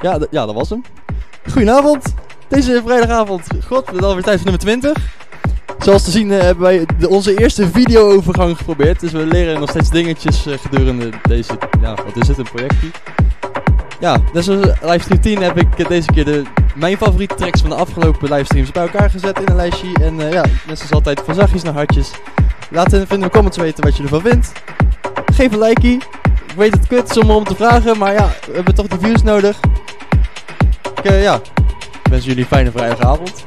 Ja, ja, dat was hem. Goedenavond. Deze vrijdagavond. God, is alweer tijd voor nummer 20. Zoals te zien eh, hebben wij onze eerste video-overgang geprobeerd. Dus we leren nog steeds dingetjes eh, gedurende deze... Ja, wat is het? Een projectie. Ja, dus als livestream 10 heb ik eh, deze keer de, mijn favoriete tracks van de afgelopen livestreams bij elkaar gezet in een lijstje. En ja, net zoals altijd van zachtjes naar hartjes. Laat in, in de comments weten wat je ervan vindt. Geef een likeie. Ik weet het kut om om te vragen, maar ja, we hebben toch die views nodig. Ik, eh, ja, wens jullie een fijne vrijdagavond.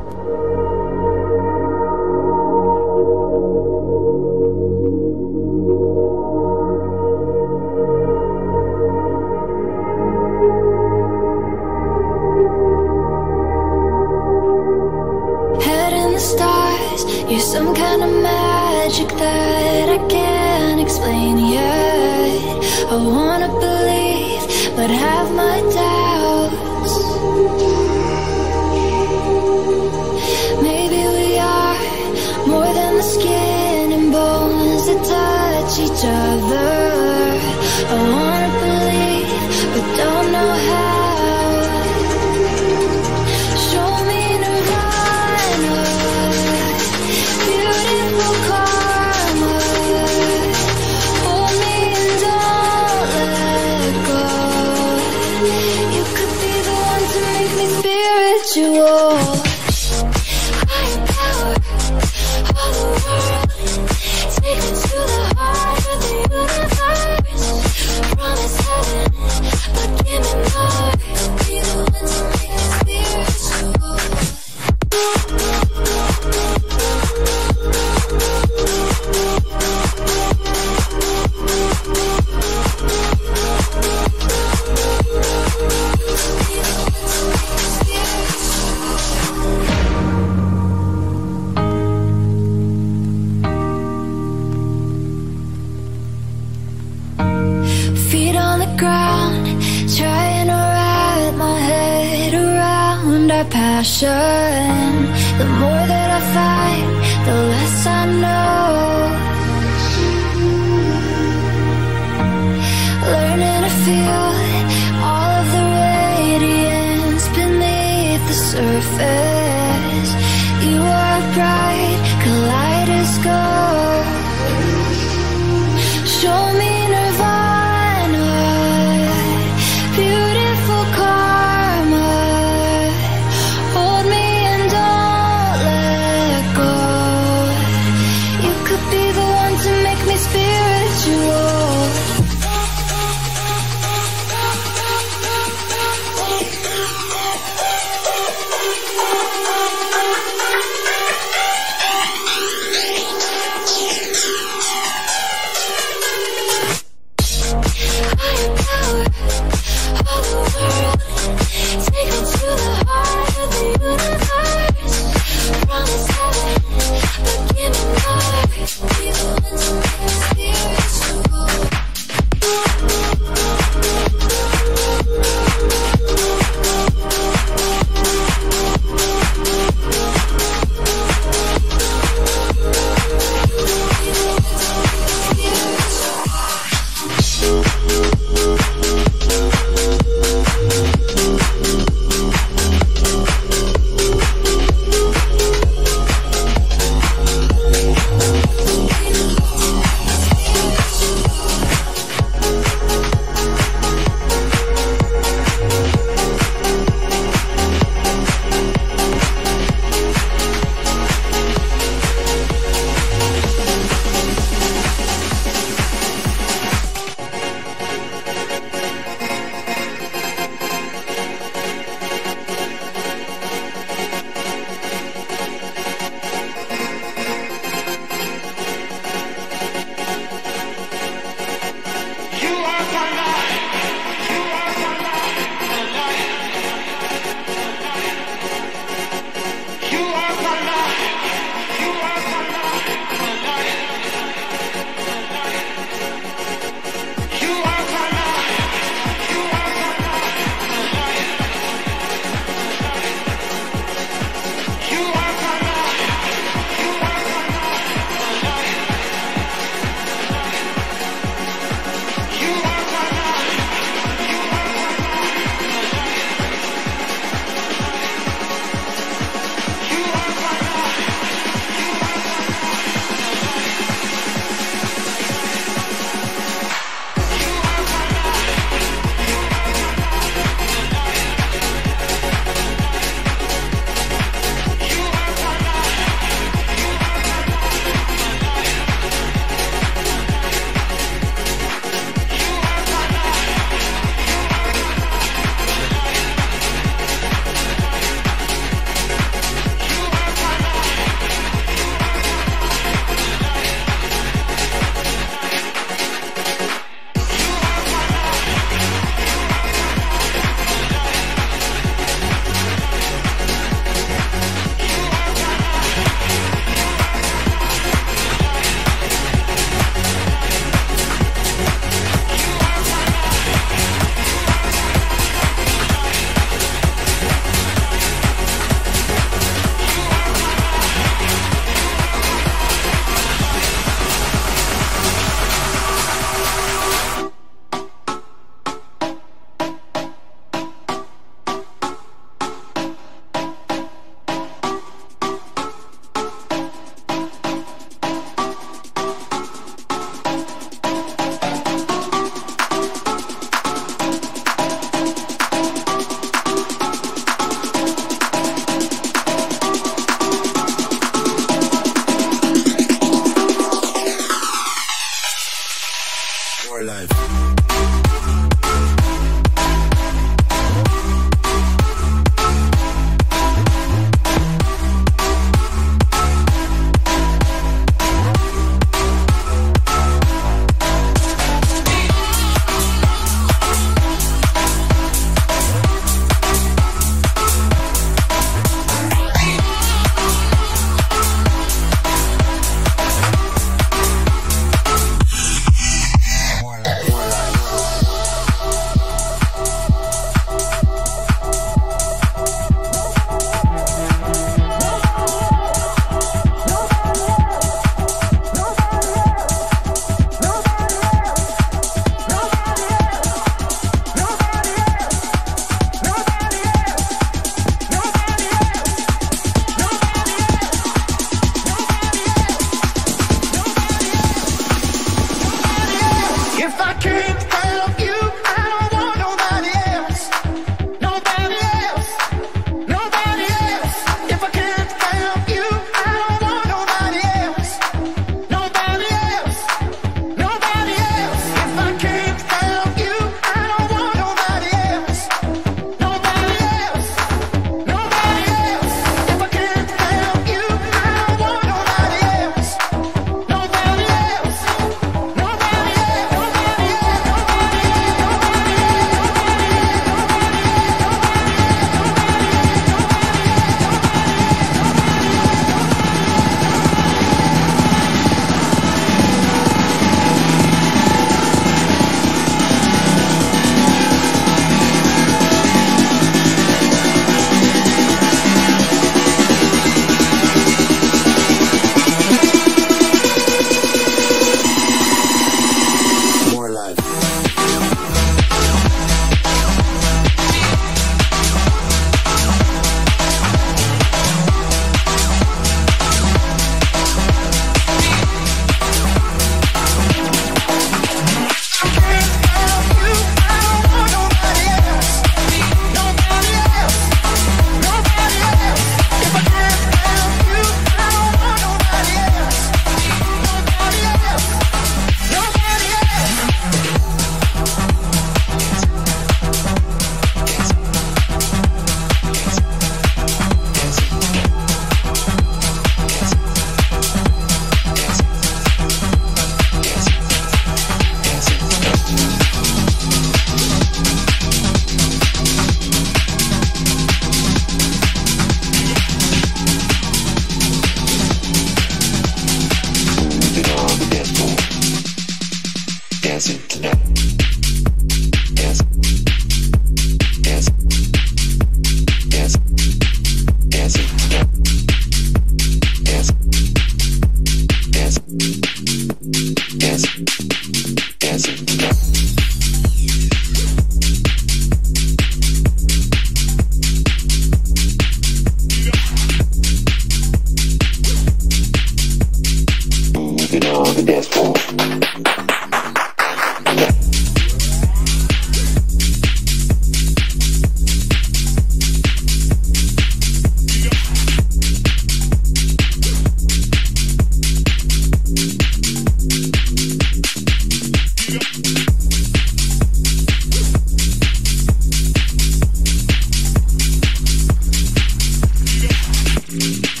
Mm-hmm.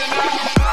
Back,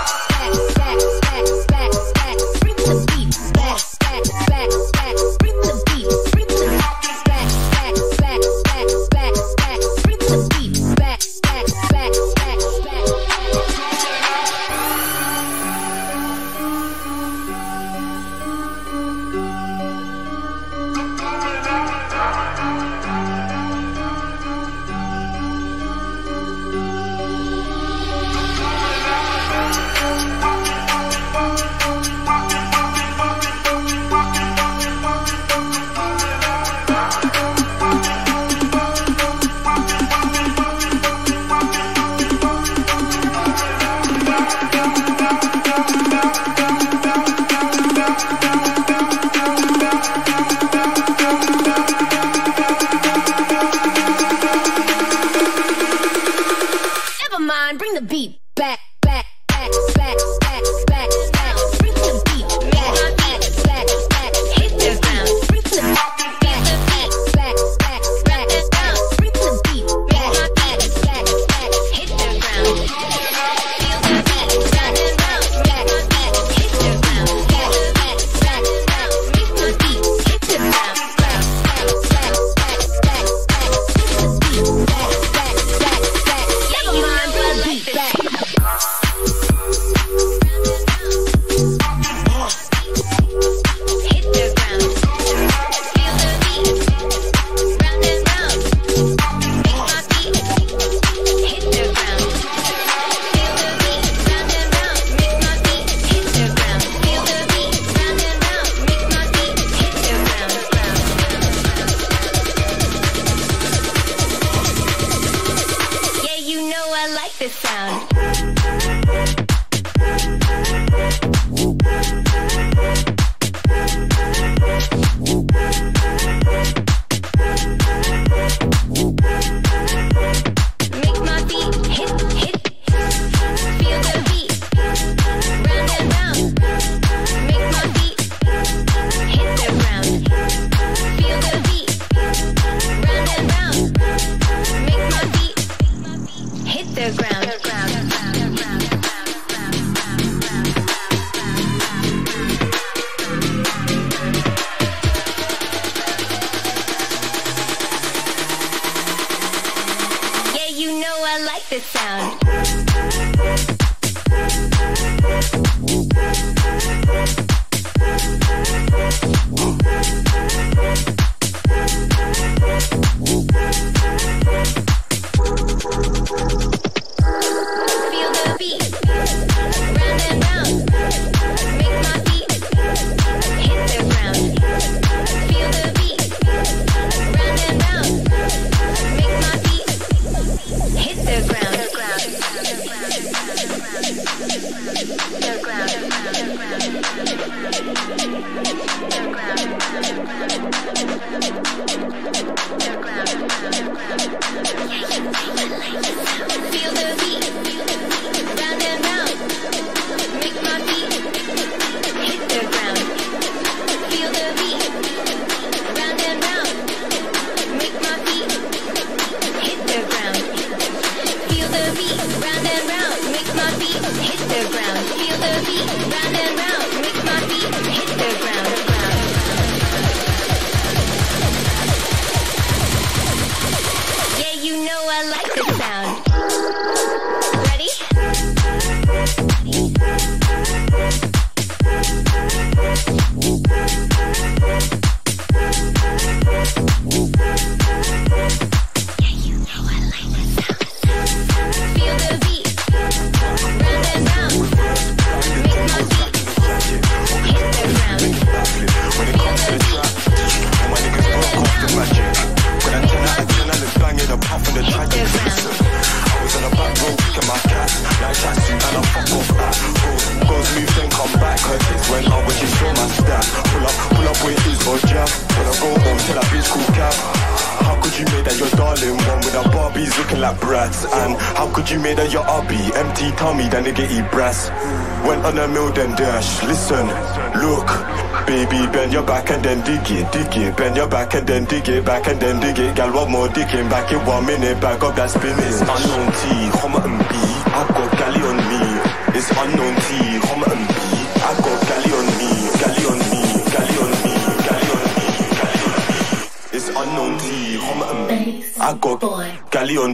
I got Boy. galleon.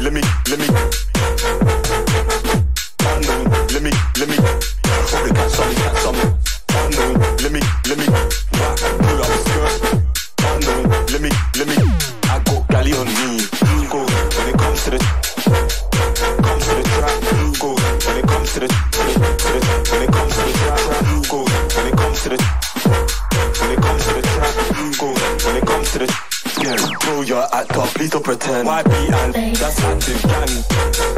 Let me, let me. please don't pretend. Why be an? That's active gang.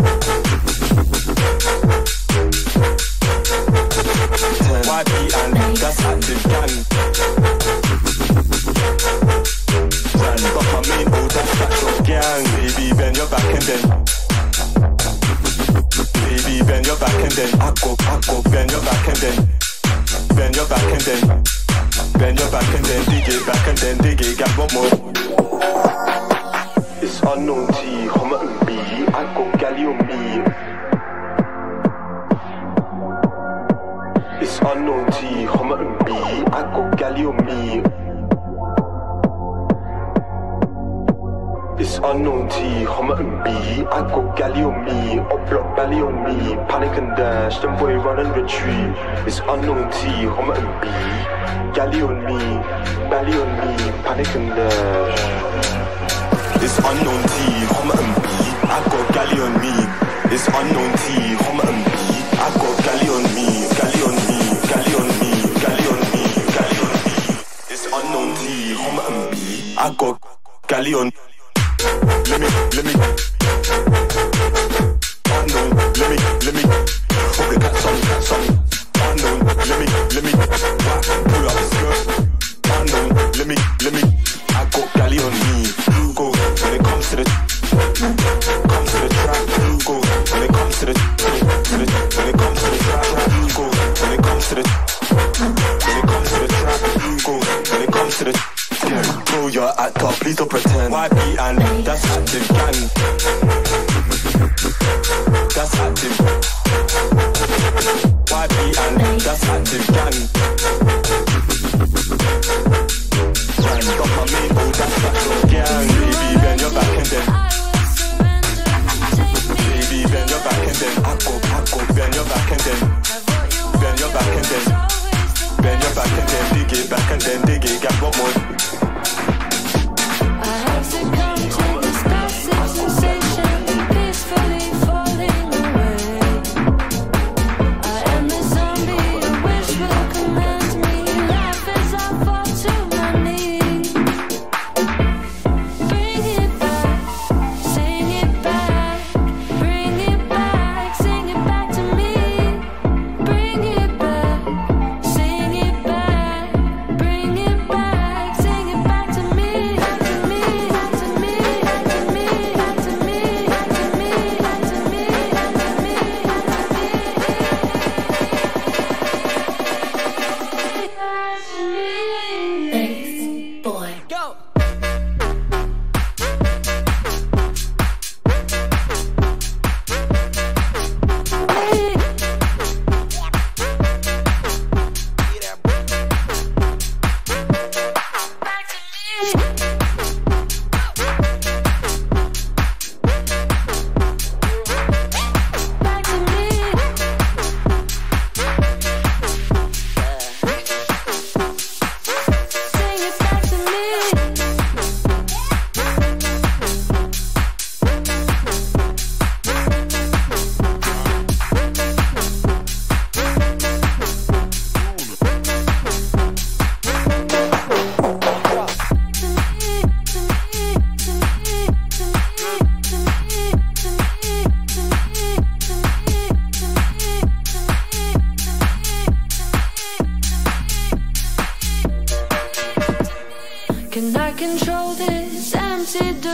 c'est de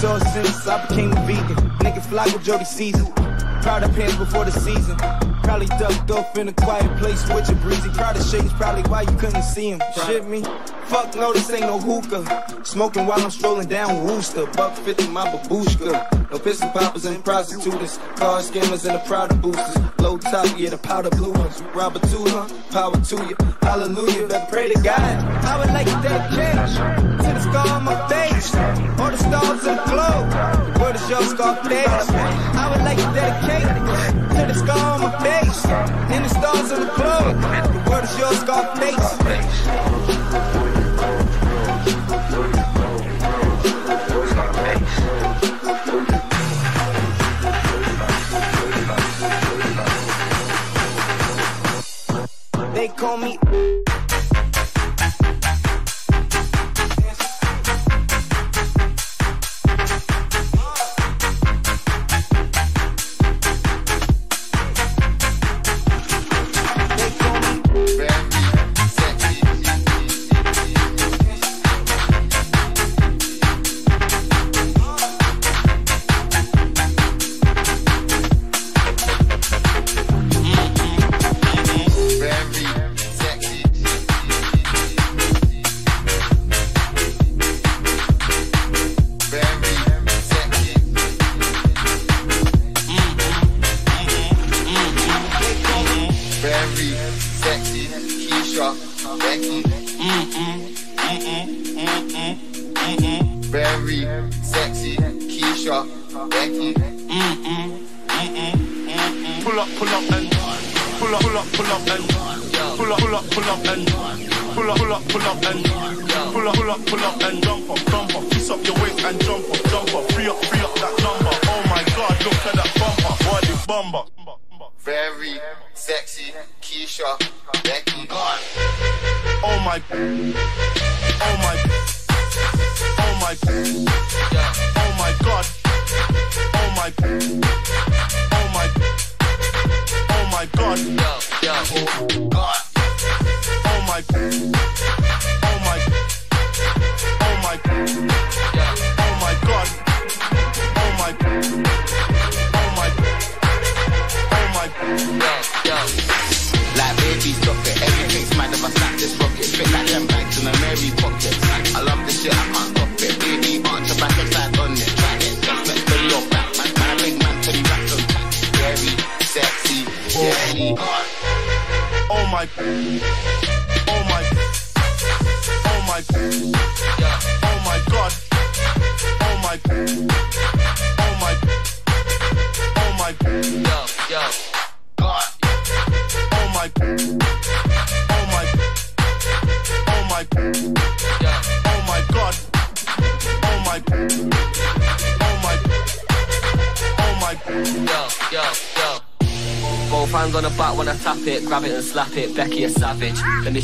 So since I became a vegan. Nigga fly with Jody season. Proud of pants before the season. Probably ducked off in a quiet place with a breezy. Proud of shades, probably why you couldn't see him. Shit me. Fuck no, this ain't no hookah. Smoking while I'm strolling down Wooster. Buck 50, my babushka. No pistol poppers and prostitutes. Car skimmers and the Prada boosters. Low top, yeah, the powder blue ones. Robert two, huh? Power to you. Hallelujah, but pray to God. I would like that cash to the scar on my face the stars in the Where The world is yours, I would like to dedicate to the scar on my face Then the stars in the globe. The world is yours, Scarface.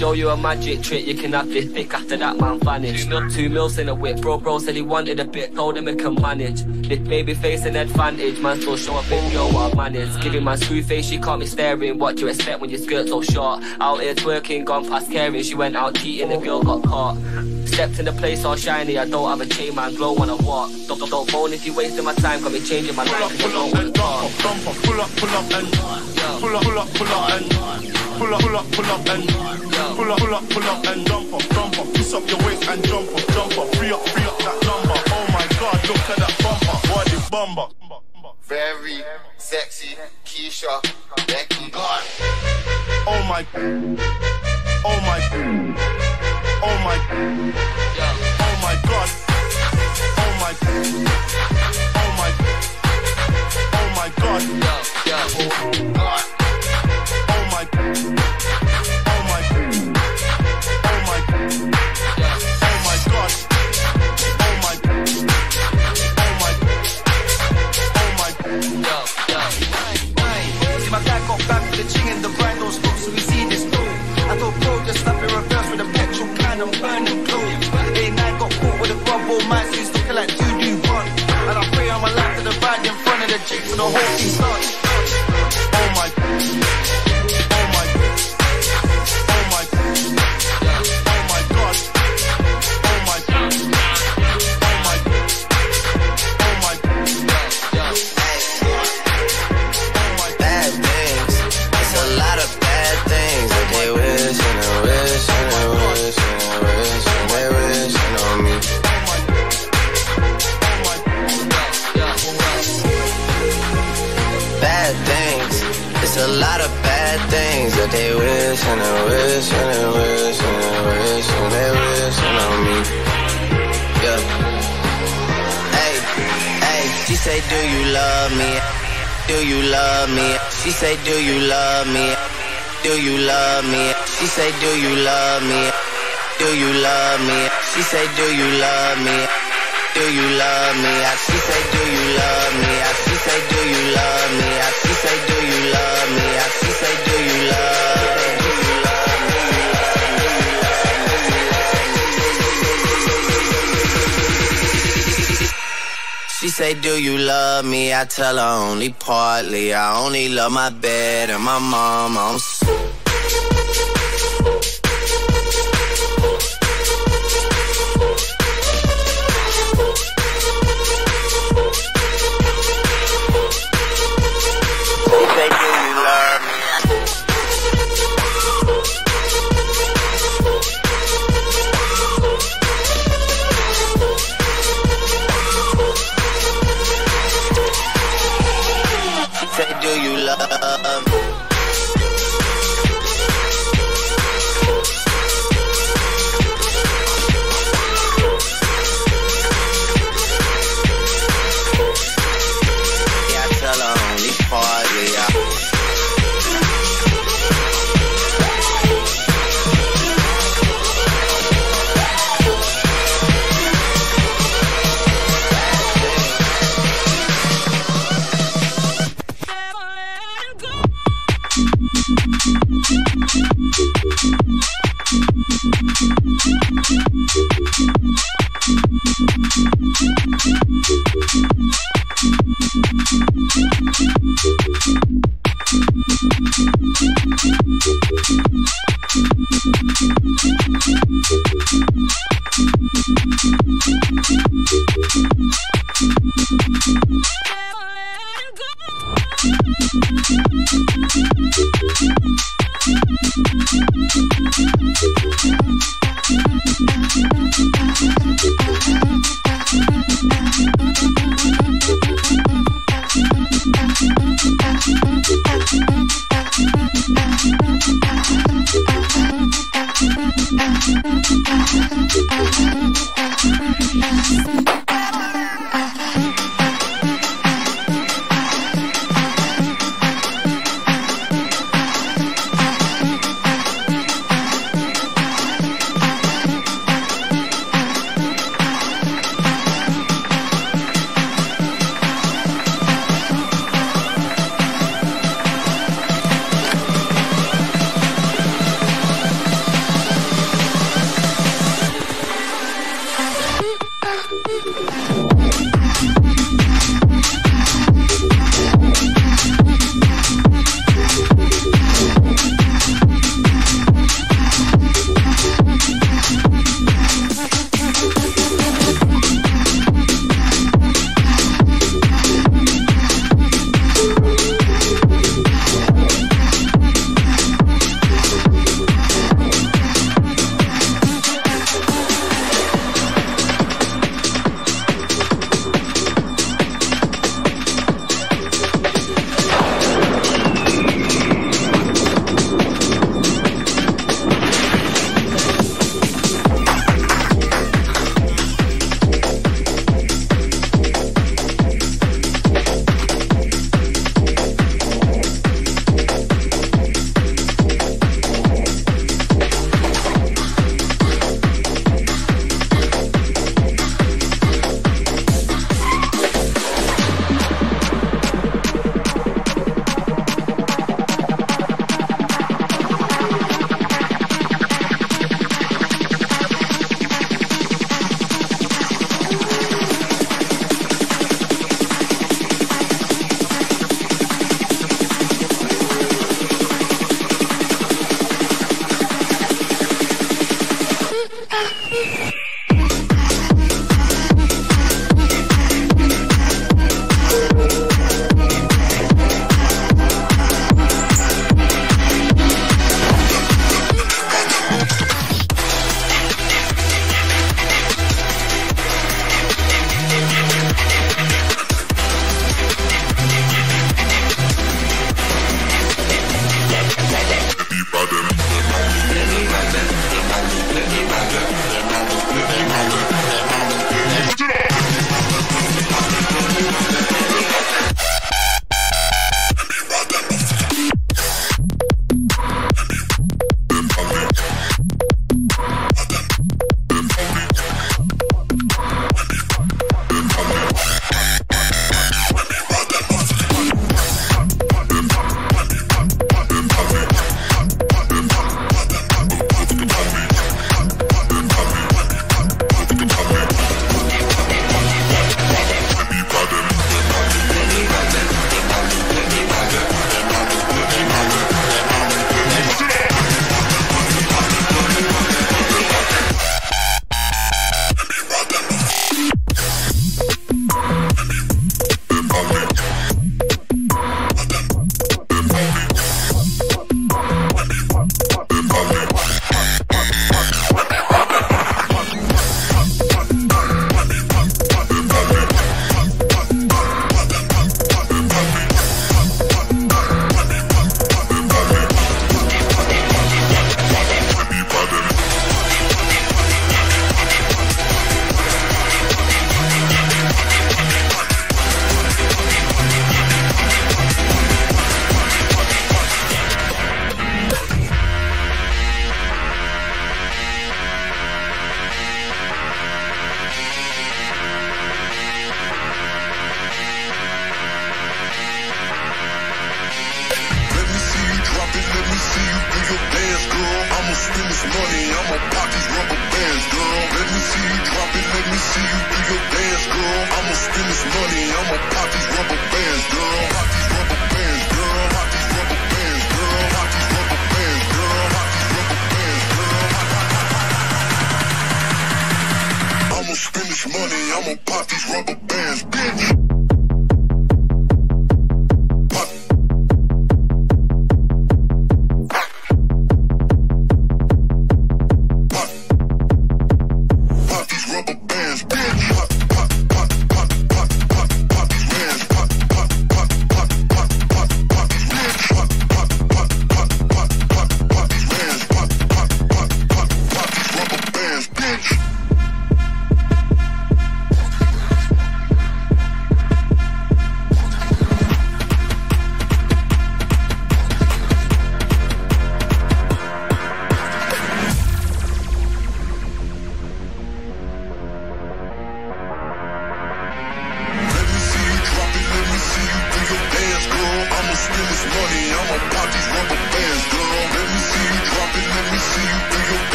show you a magic trick, you can have this thick. after that man vanished. Two, two mils in a whip, bro, bro said he wanted a bit, told him he can manage. This baby face an advantage, man, still show up if your what man is. Giving my screw face, she caught me staring. What do you expect when your skirt's so short? Out here twerking, gone past caring, she went out cheating, the girl got caught. Stepped in the place all shiny, I don't have a chain, man, glow when I walk. Don't, don't, don't phone if you wasting my time, got me changing my life. Pull up, pull up, and pull up, pull up, and pull up, pull up, pull up, and pull up, pull up, pull up, and Pull up, pull up, pull up and jump up, jump up. Twist up your waist and jump up, jump up. Free up, free up that number. Oh my God, look at that bumper. What is bumper? Very sexy, Keisha, Becky. God. Oh my. Oh my. Oh my. tell her only partly. I only love my bed and my mom. I'm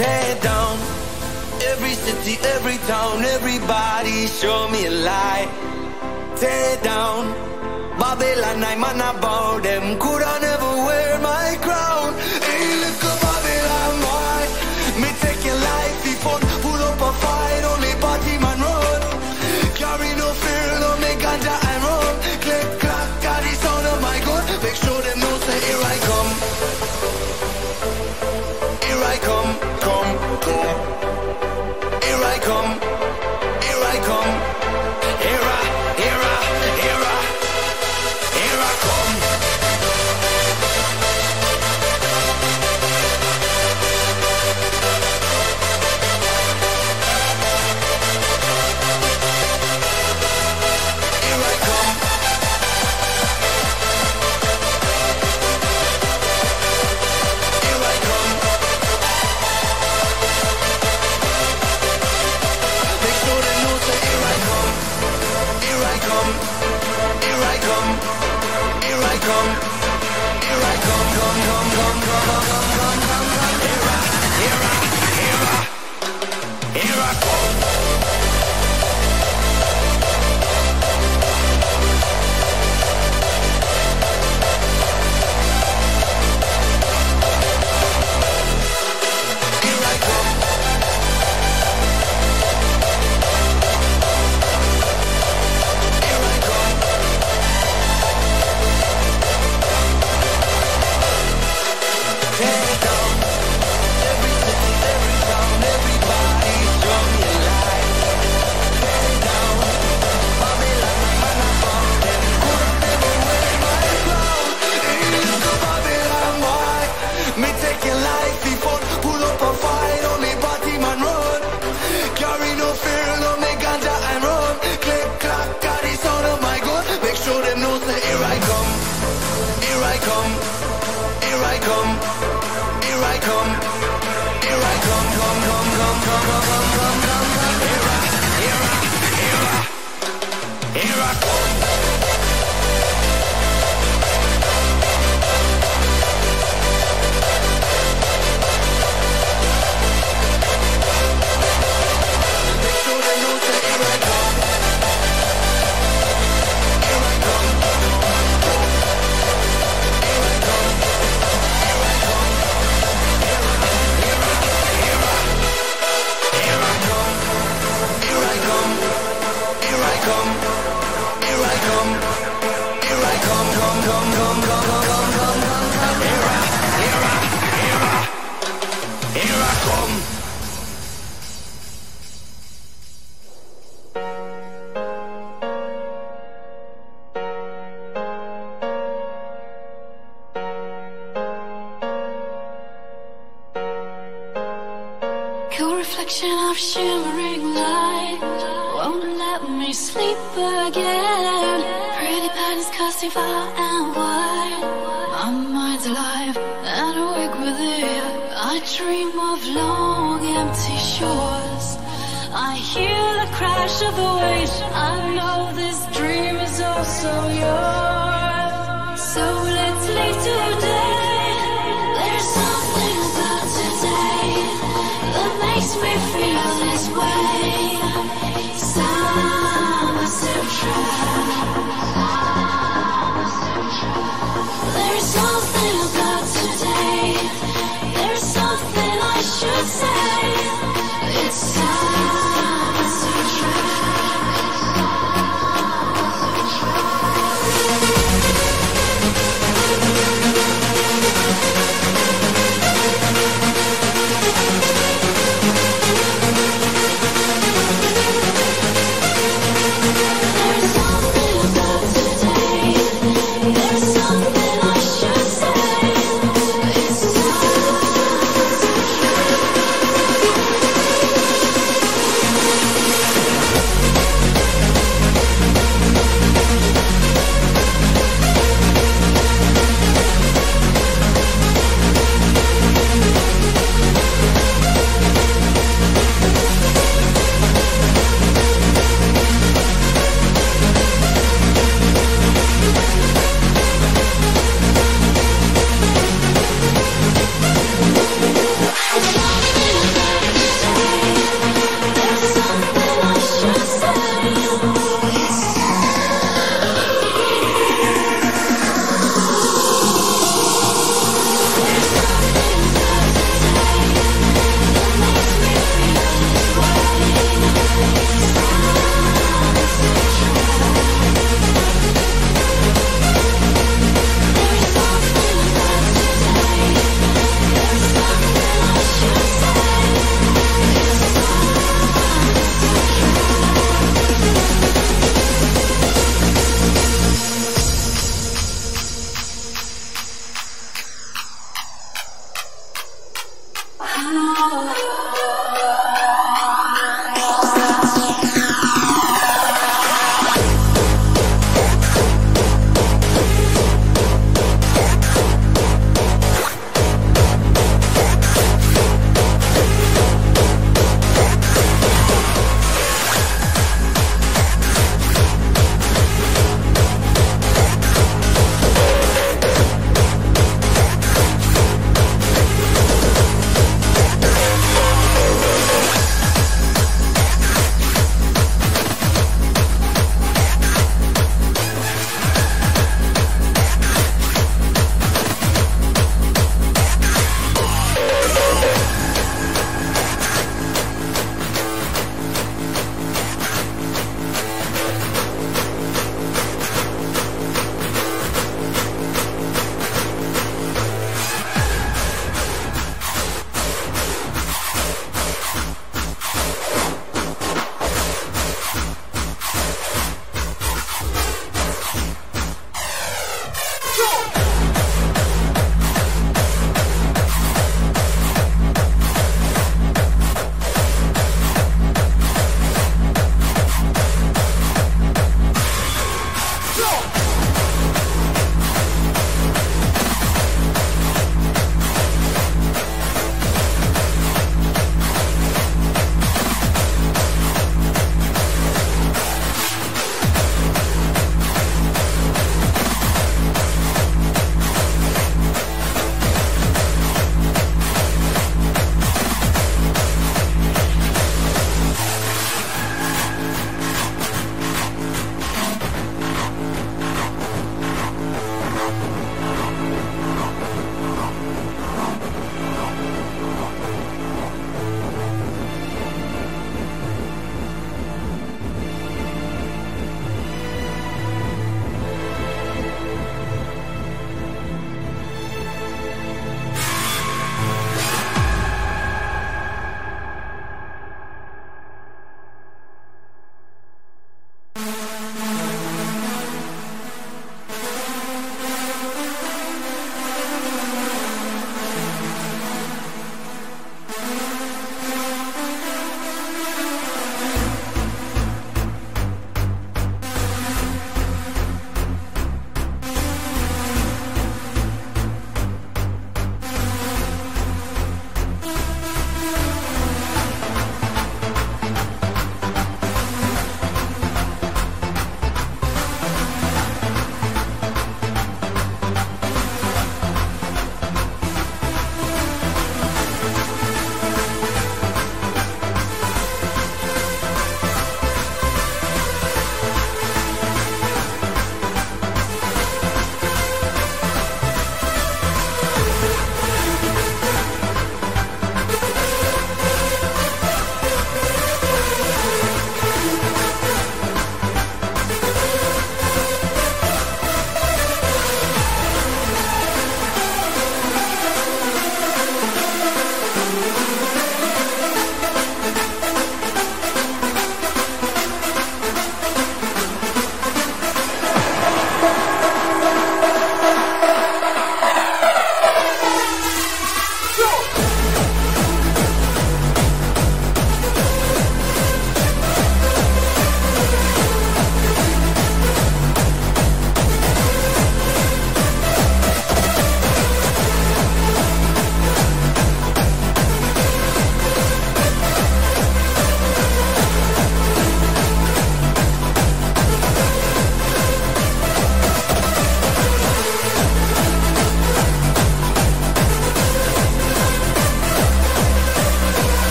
head down. Every city, every town, everybody show me a light. Tear down. Babylon, I'm on about them. Could I never wear my crown?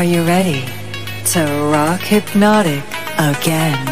Are you ready to rock hypnotic again?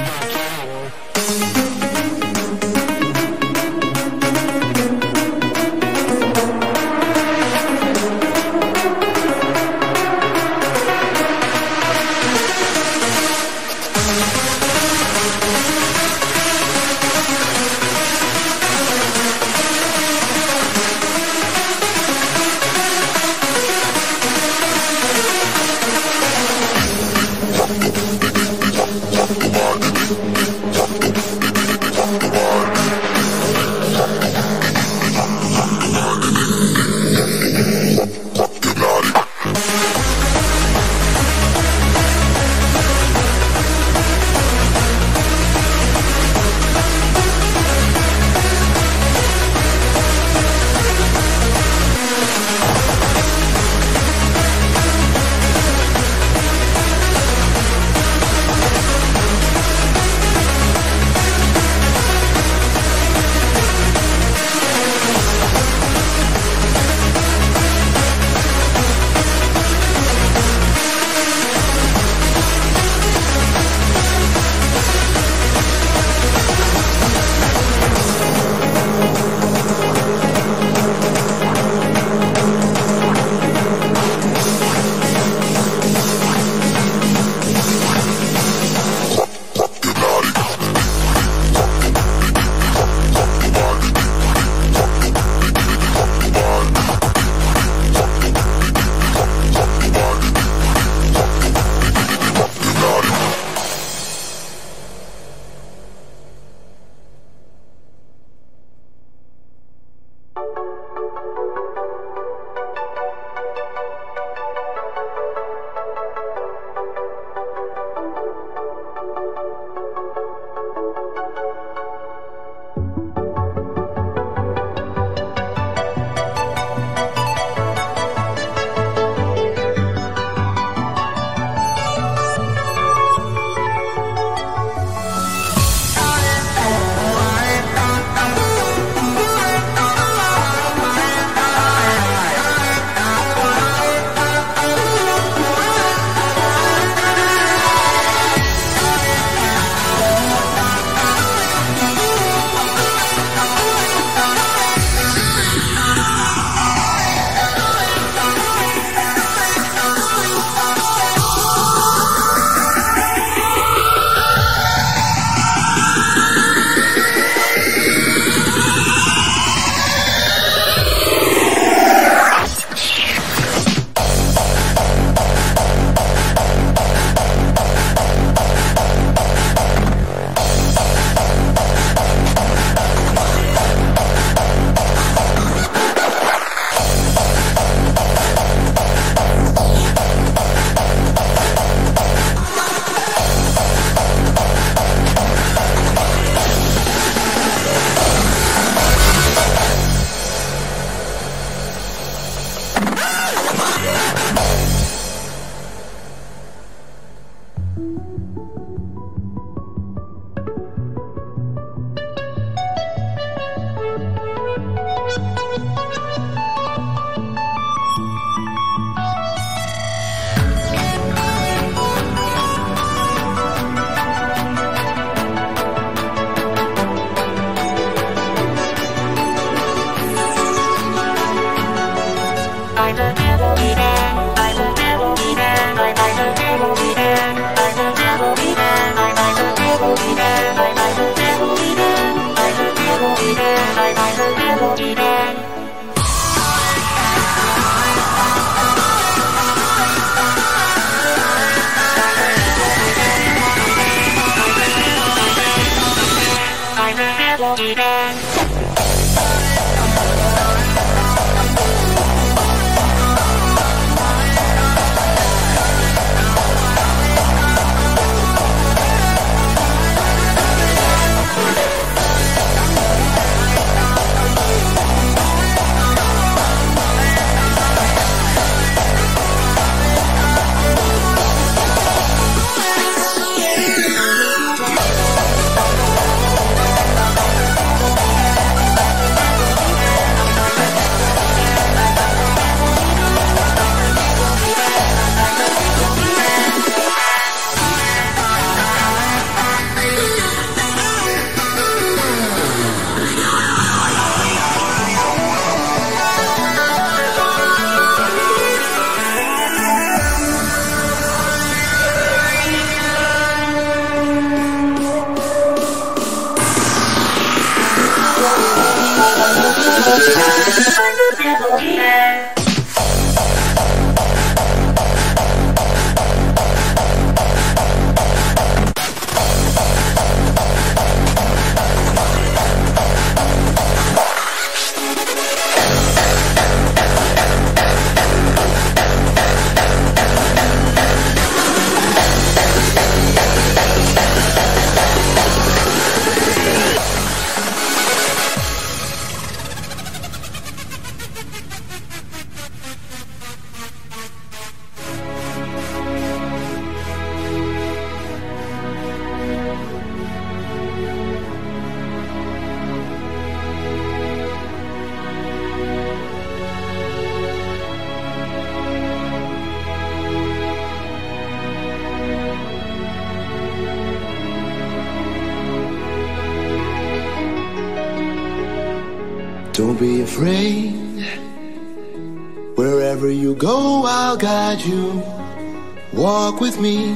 walk with me.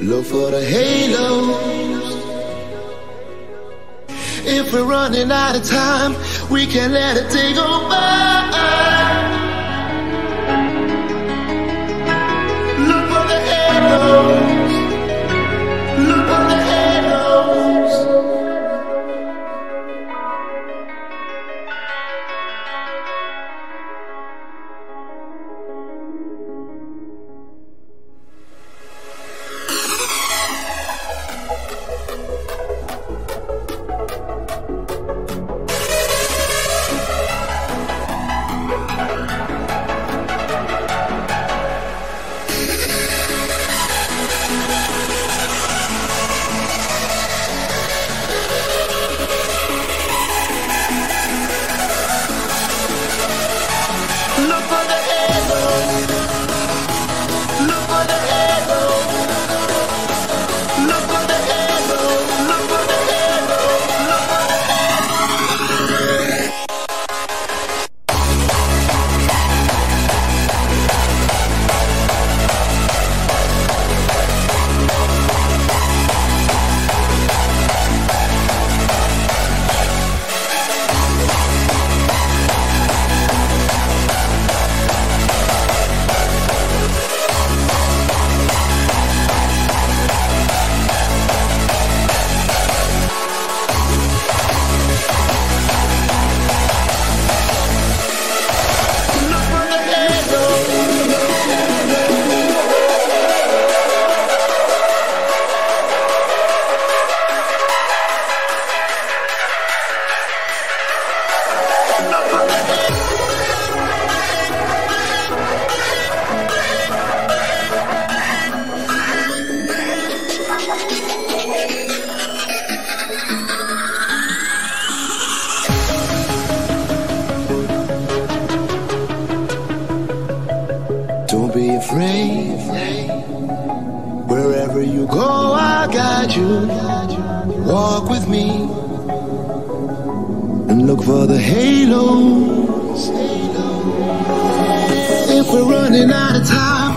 Look for the halos. If we're running out of time, we can let it for the halos. If we're running out of time.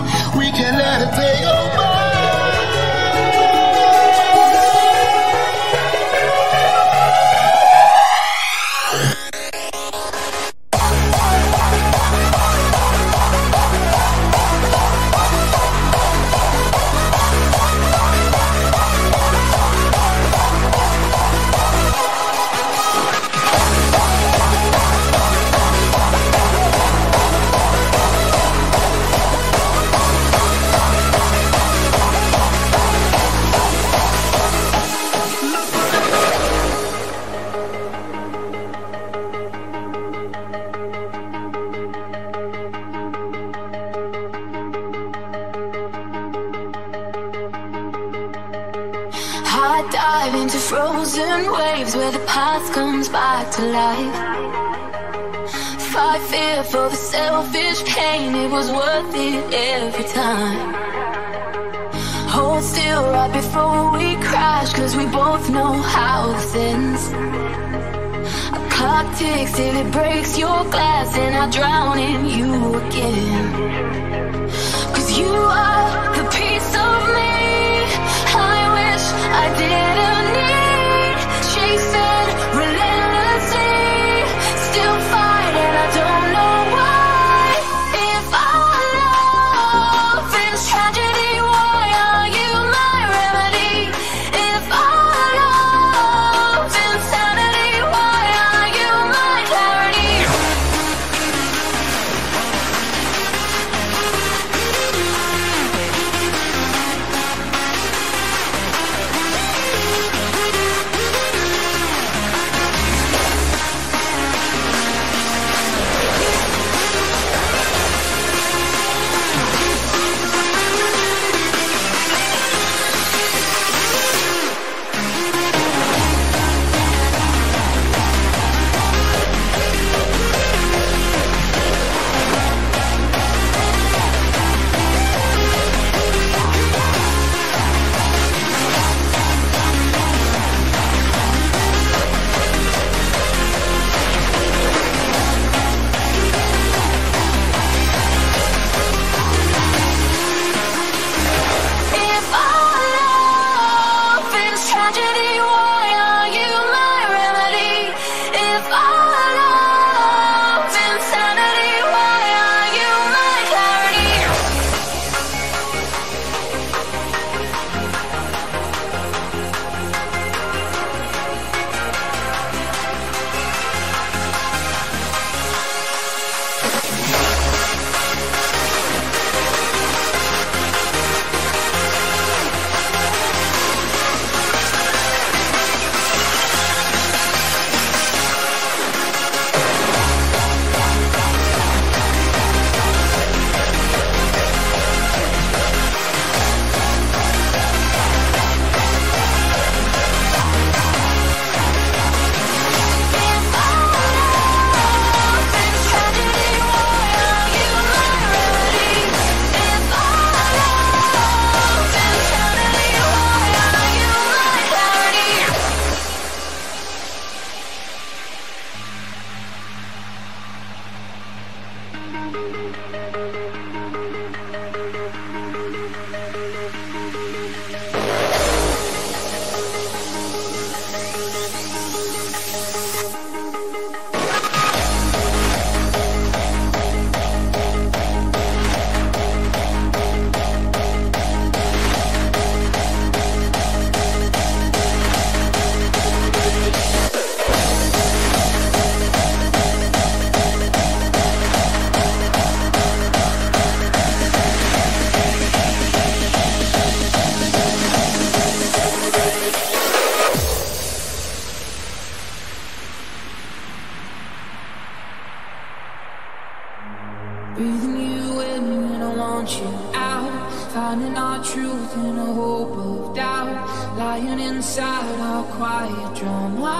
Breathing you in and I want you out. Finding our truth in a hope of doubt. Lying inside our quiet drama.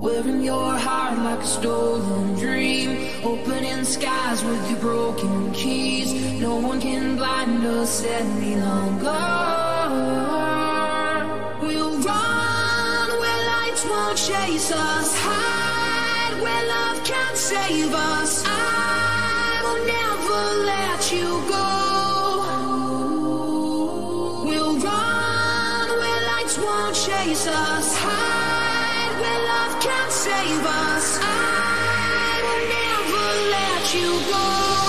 Wearing your heart like a stolen dream. Opening skies with your broken keys. No one can blind us any longer. We'll run where lights won't chase us high save us. I will never let you go. We'll run where lights won't chase us. Hide where love can't save us. I will never let you go.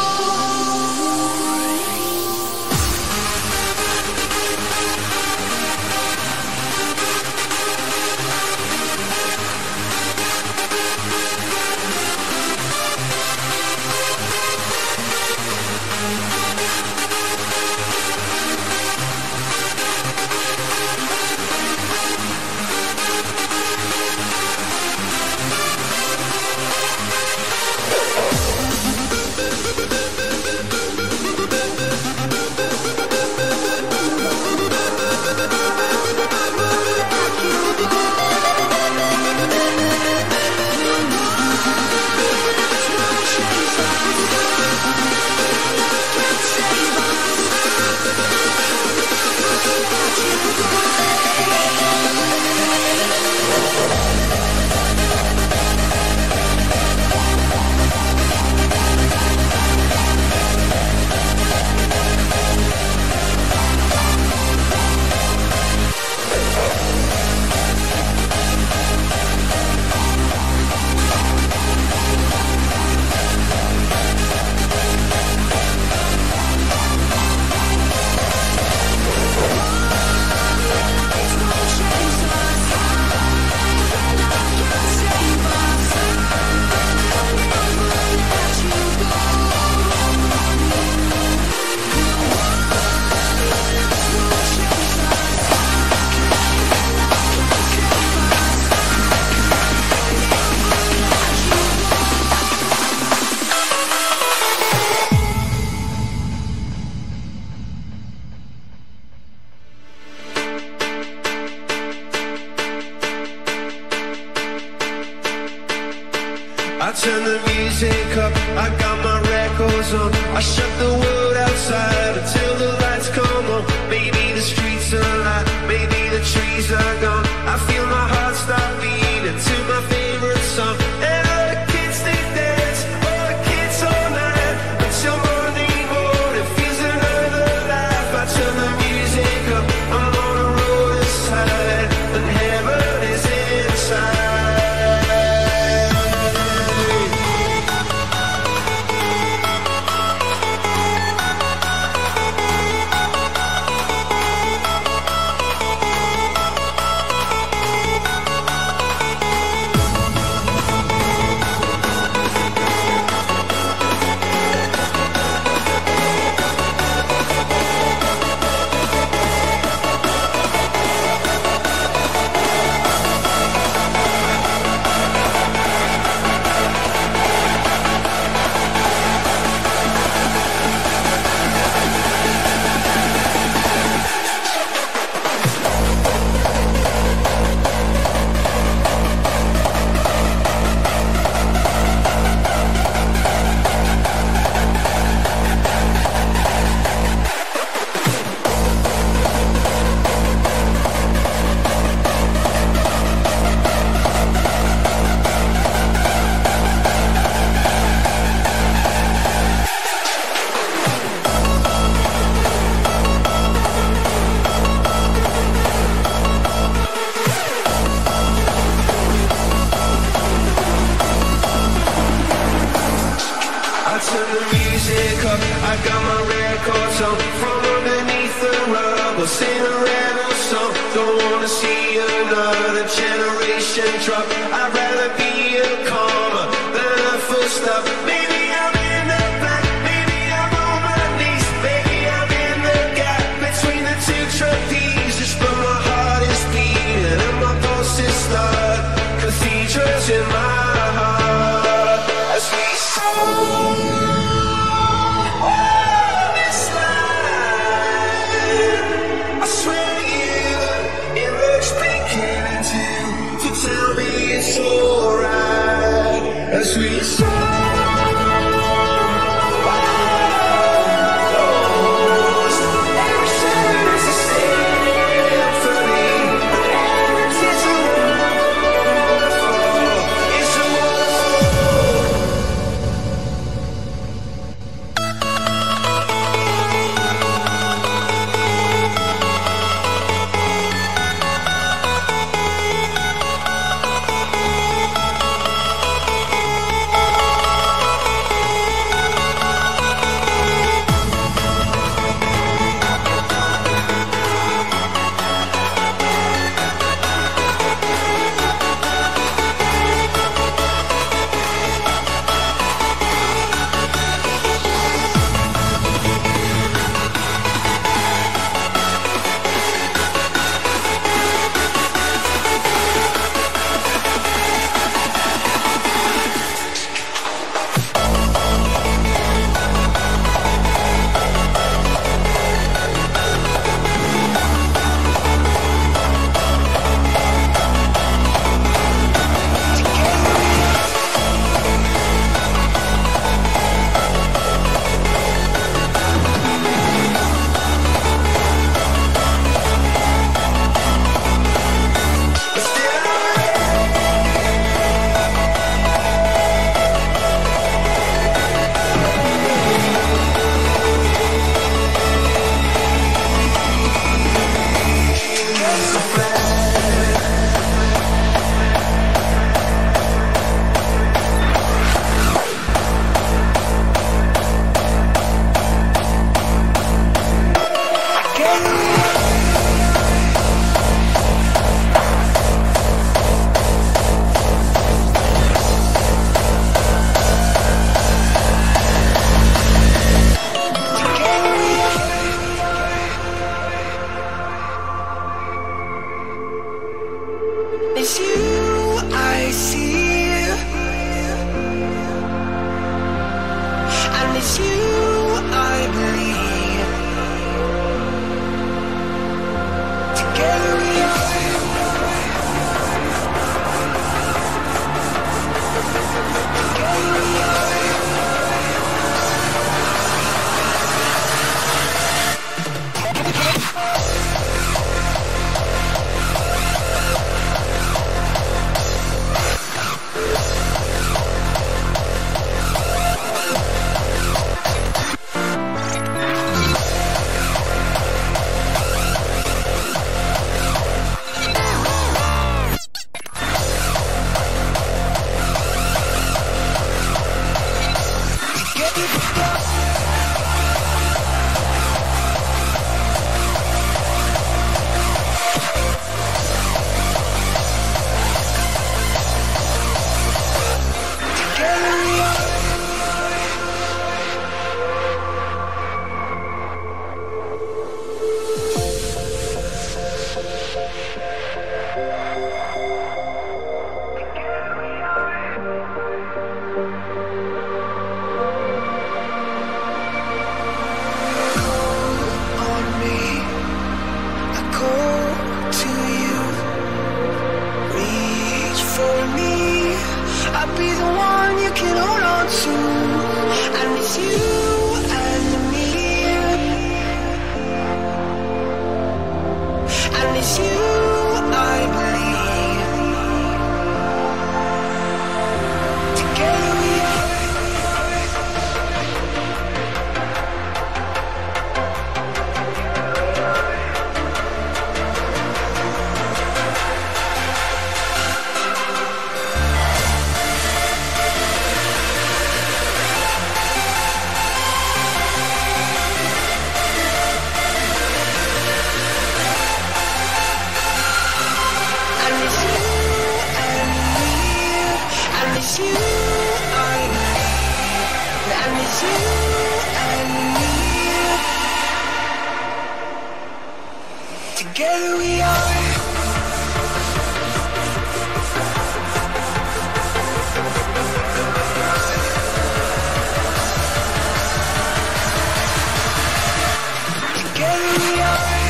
We are.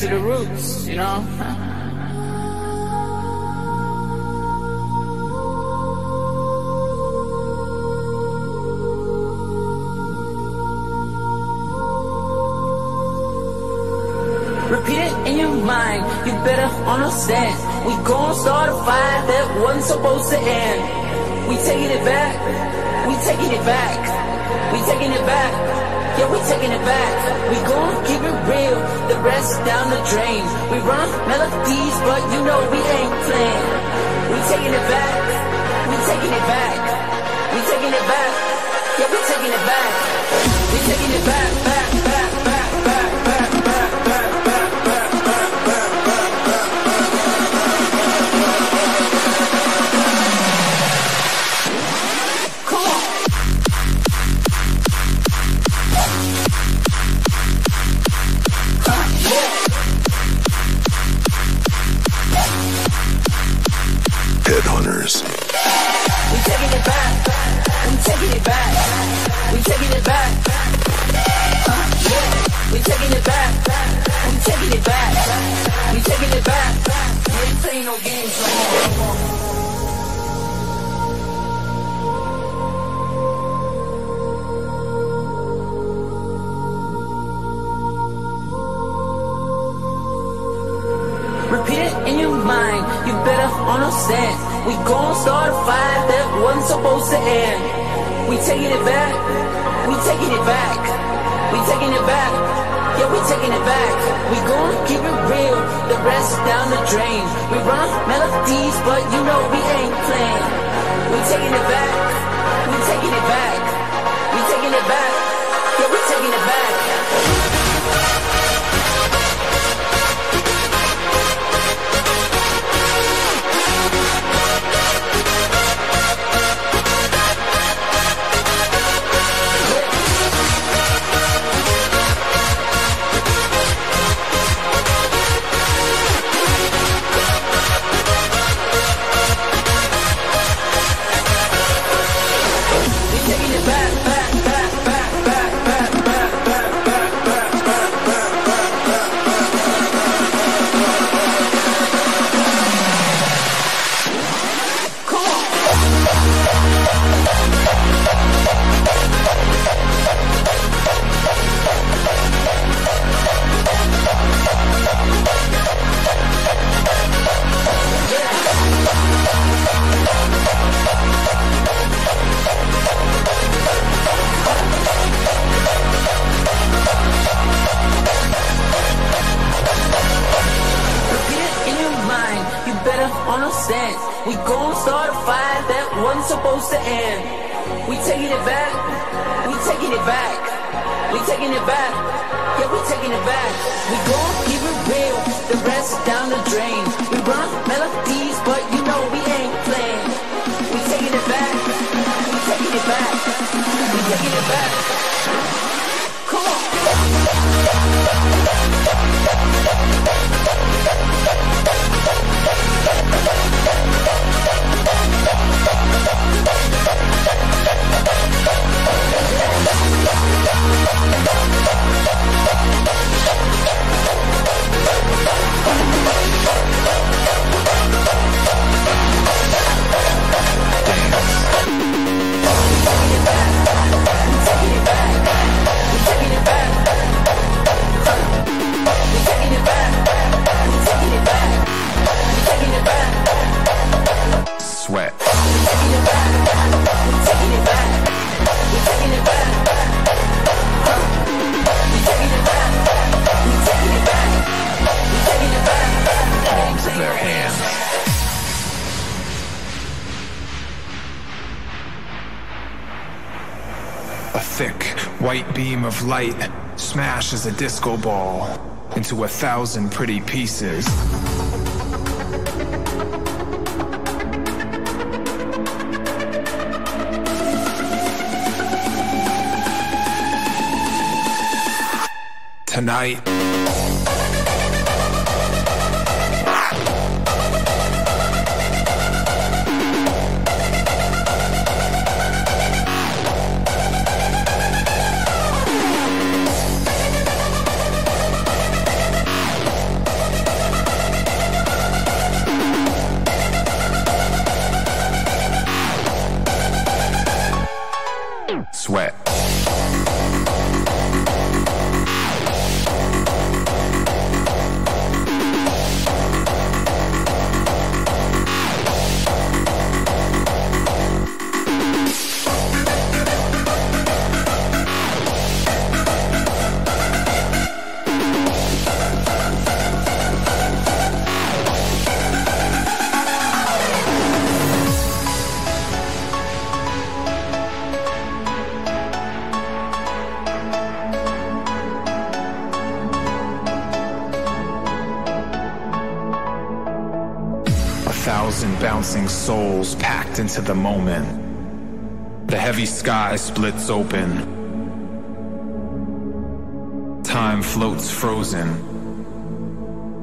To the roots, smashes a disco ball into a thousand pretty pieces. Tonight. splits open. Time floats frozen.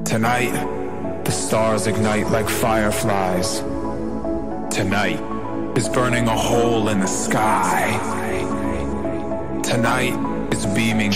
Tonight, the stars ignite like fireflies. Tonight is burning a hole in the sky. Tonight is beaming.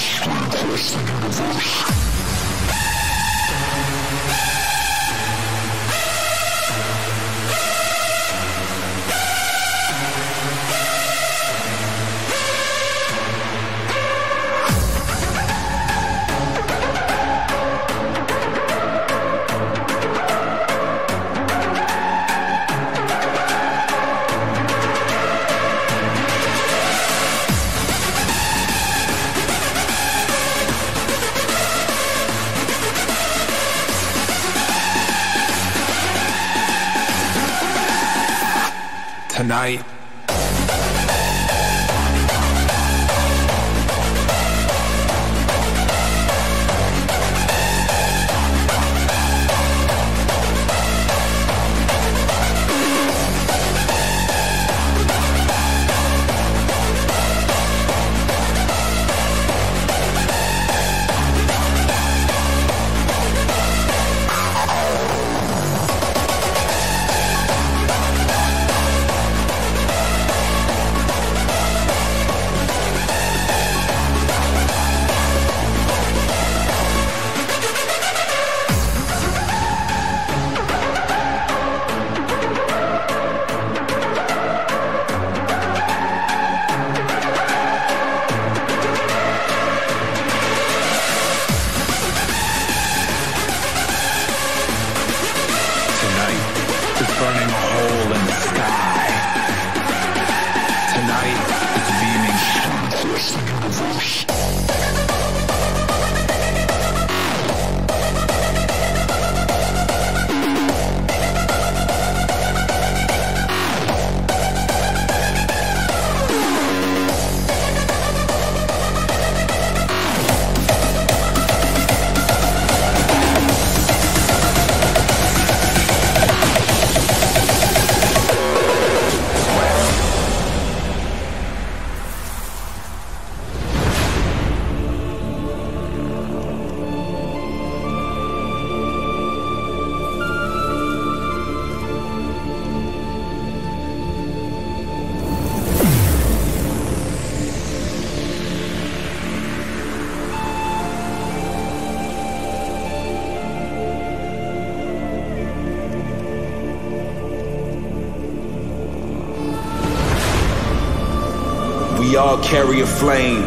carry a flame.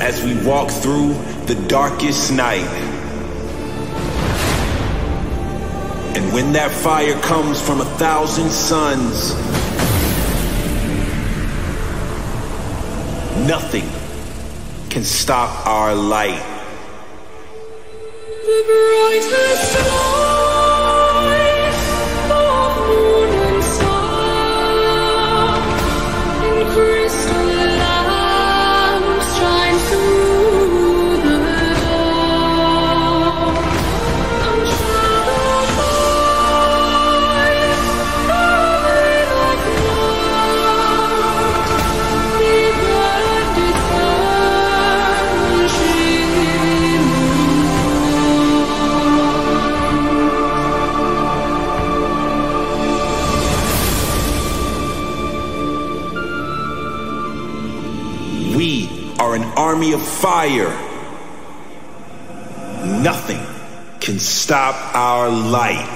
As we walk through the darkest night. And when that fire comes from a thousand suns, nothing can stop our light. army of fire. Nothing can stop our light.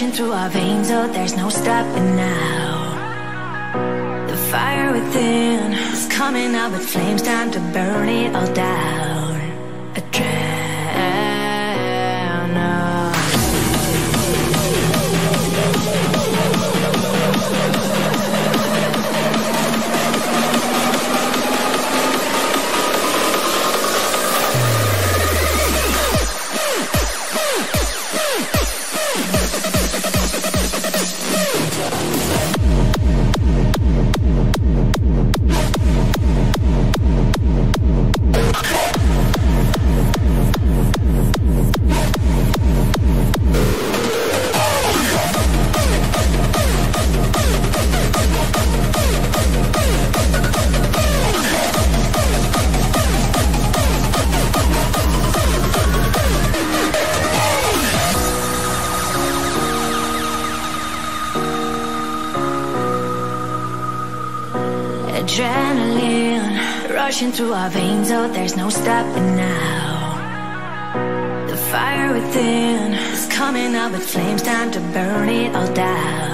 rushing through our veins, oh, there's no stopping now. The fire within is coming out with flames, time to burn rushing through our veins, oh, there's no stopping now. The fire within is coming out with flames, time to burn it all down.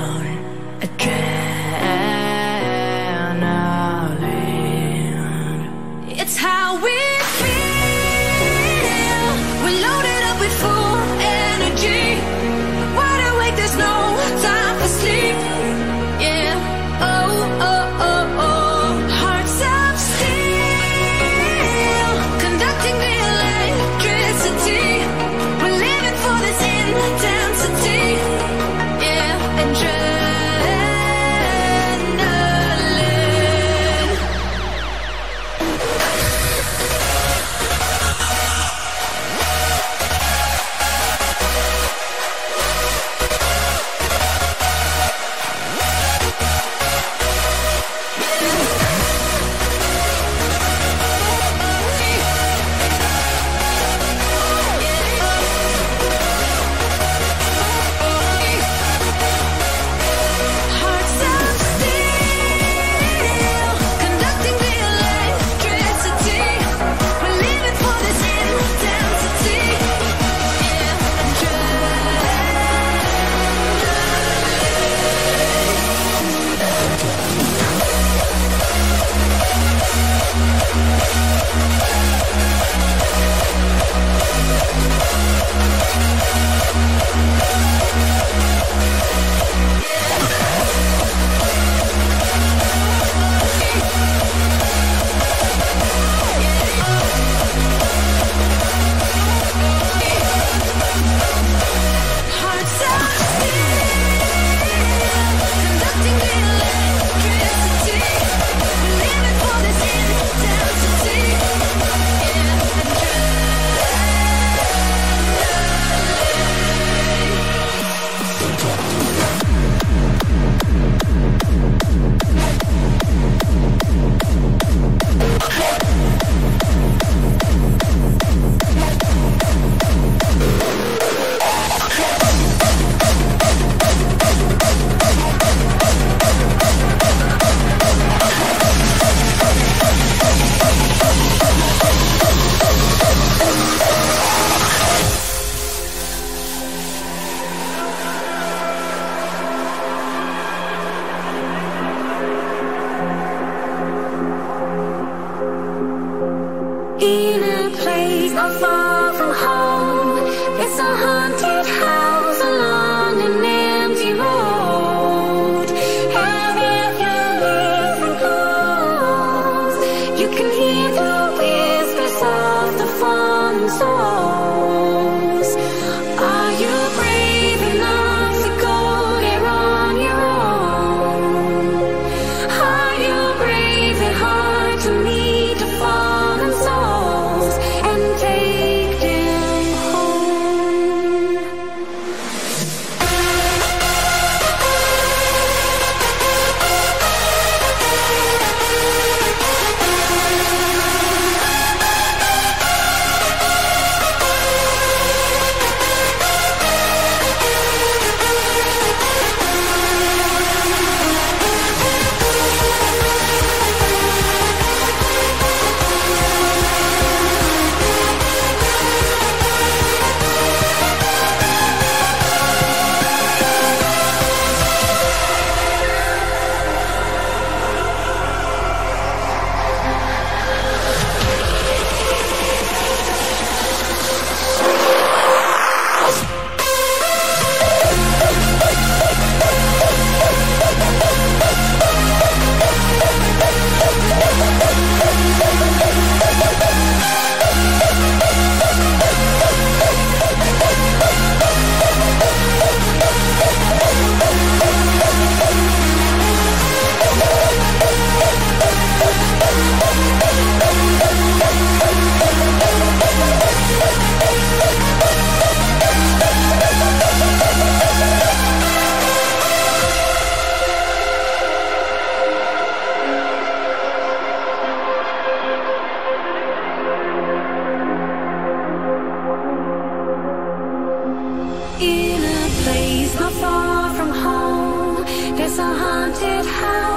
In a place not far from home, there's a haunted house.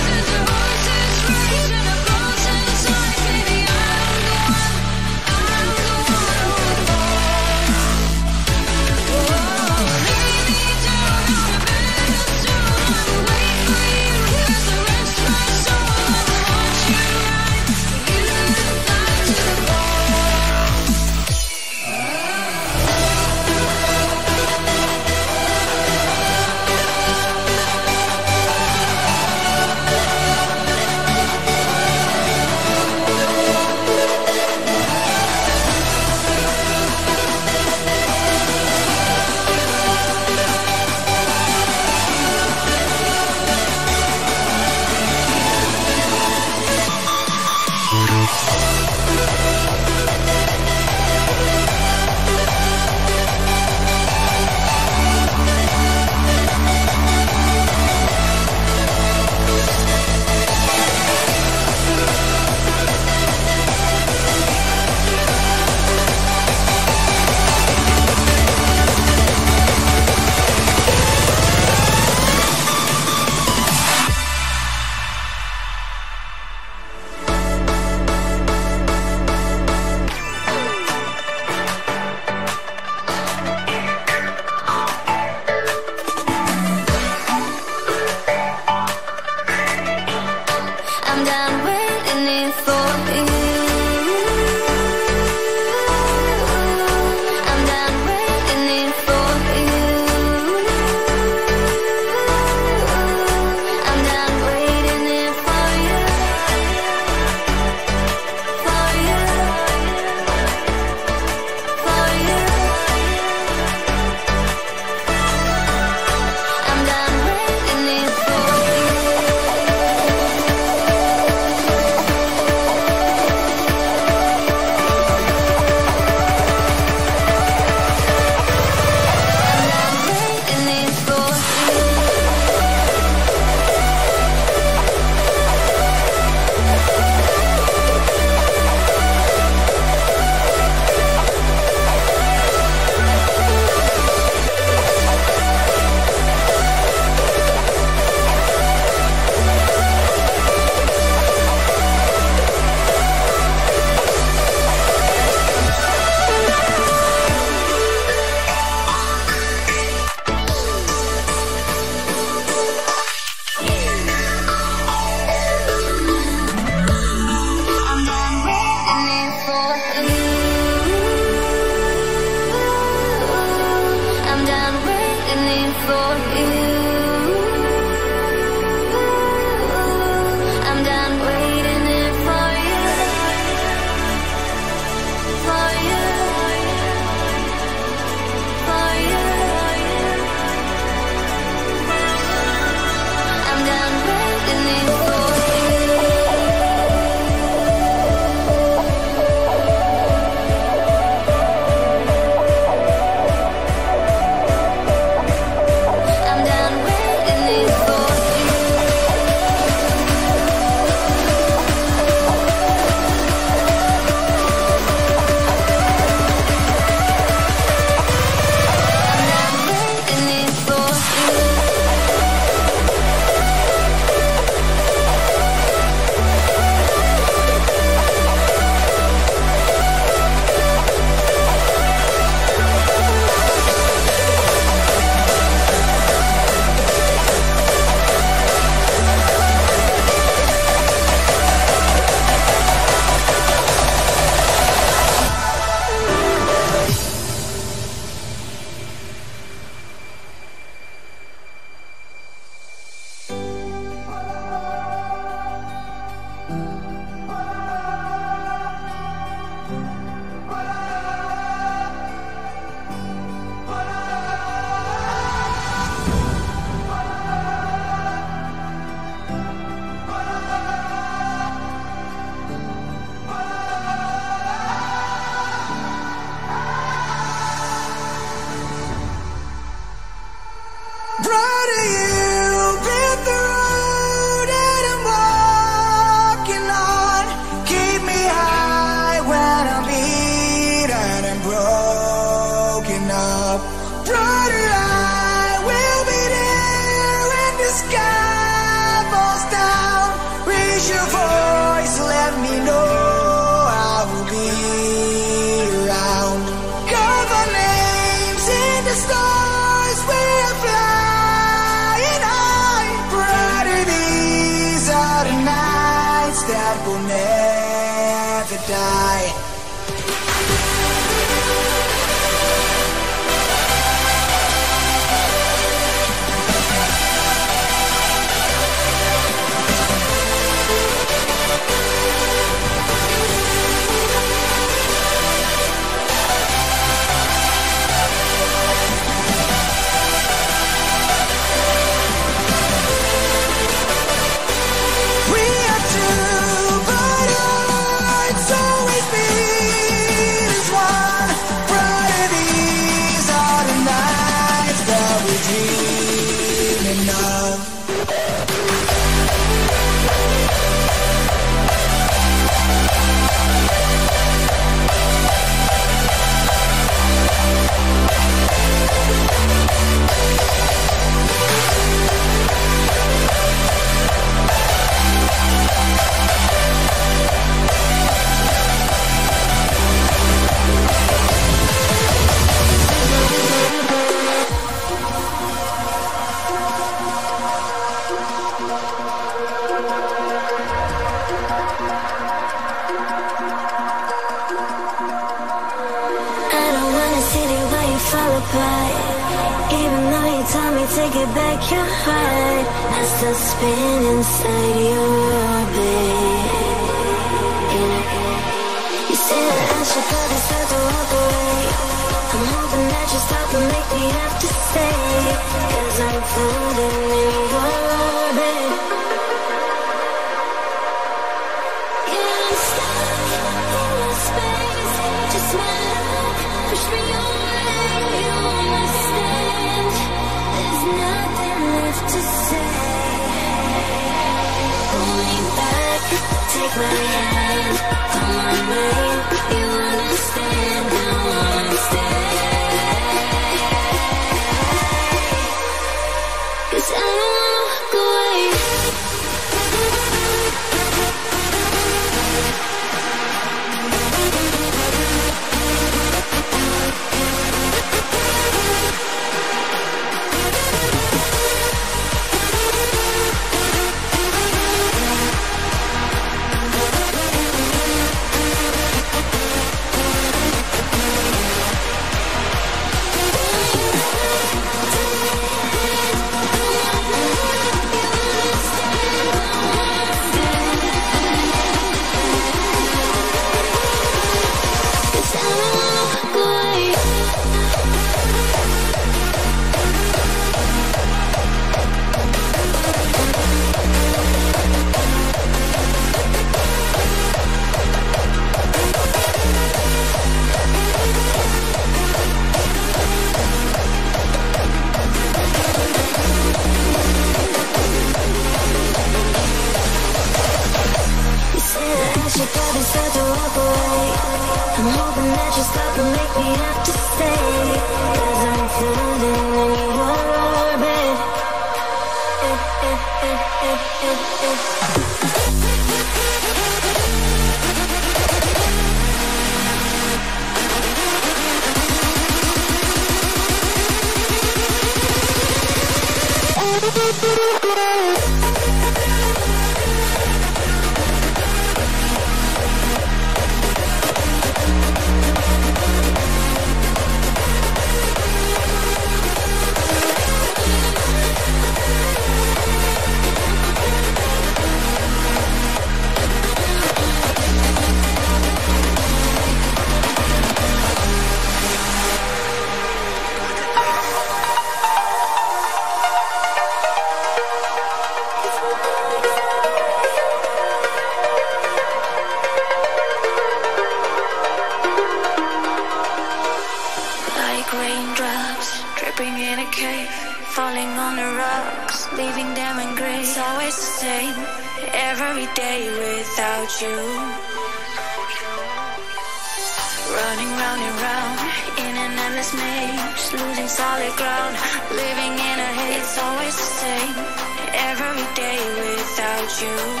You.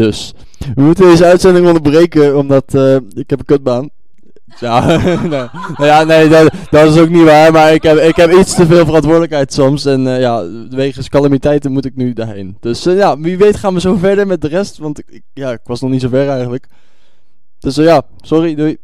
Dus, we moeten deze uitzending onderbreken, omdat eh, ik heb een kutbaan. Ja, nee, nou ja, nee dat, dat is ook niet waar, maar ik heb, ik heb iets te veel verantwoordelijkheid soms. En eh, ja, wegens calamiteiten moet ik nu daarheen. Dus eh, ja, wie weet gaan we zo verder met de rest, want ik, ja, ik was nog niet zo ver eigenlijk. Dus ja, sorry, doei.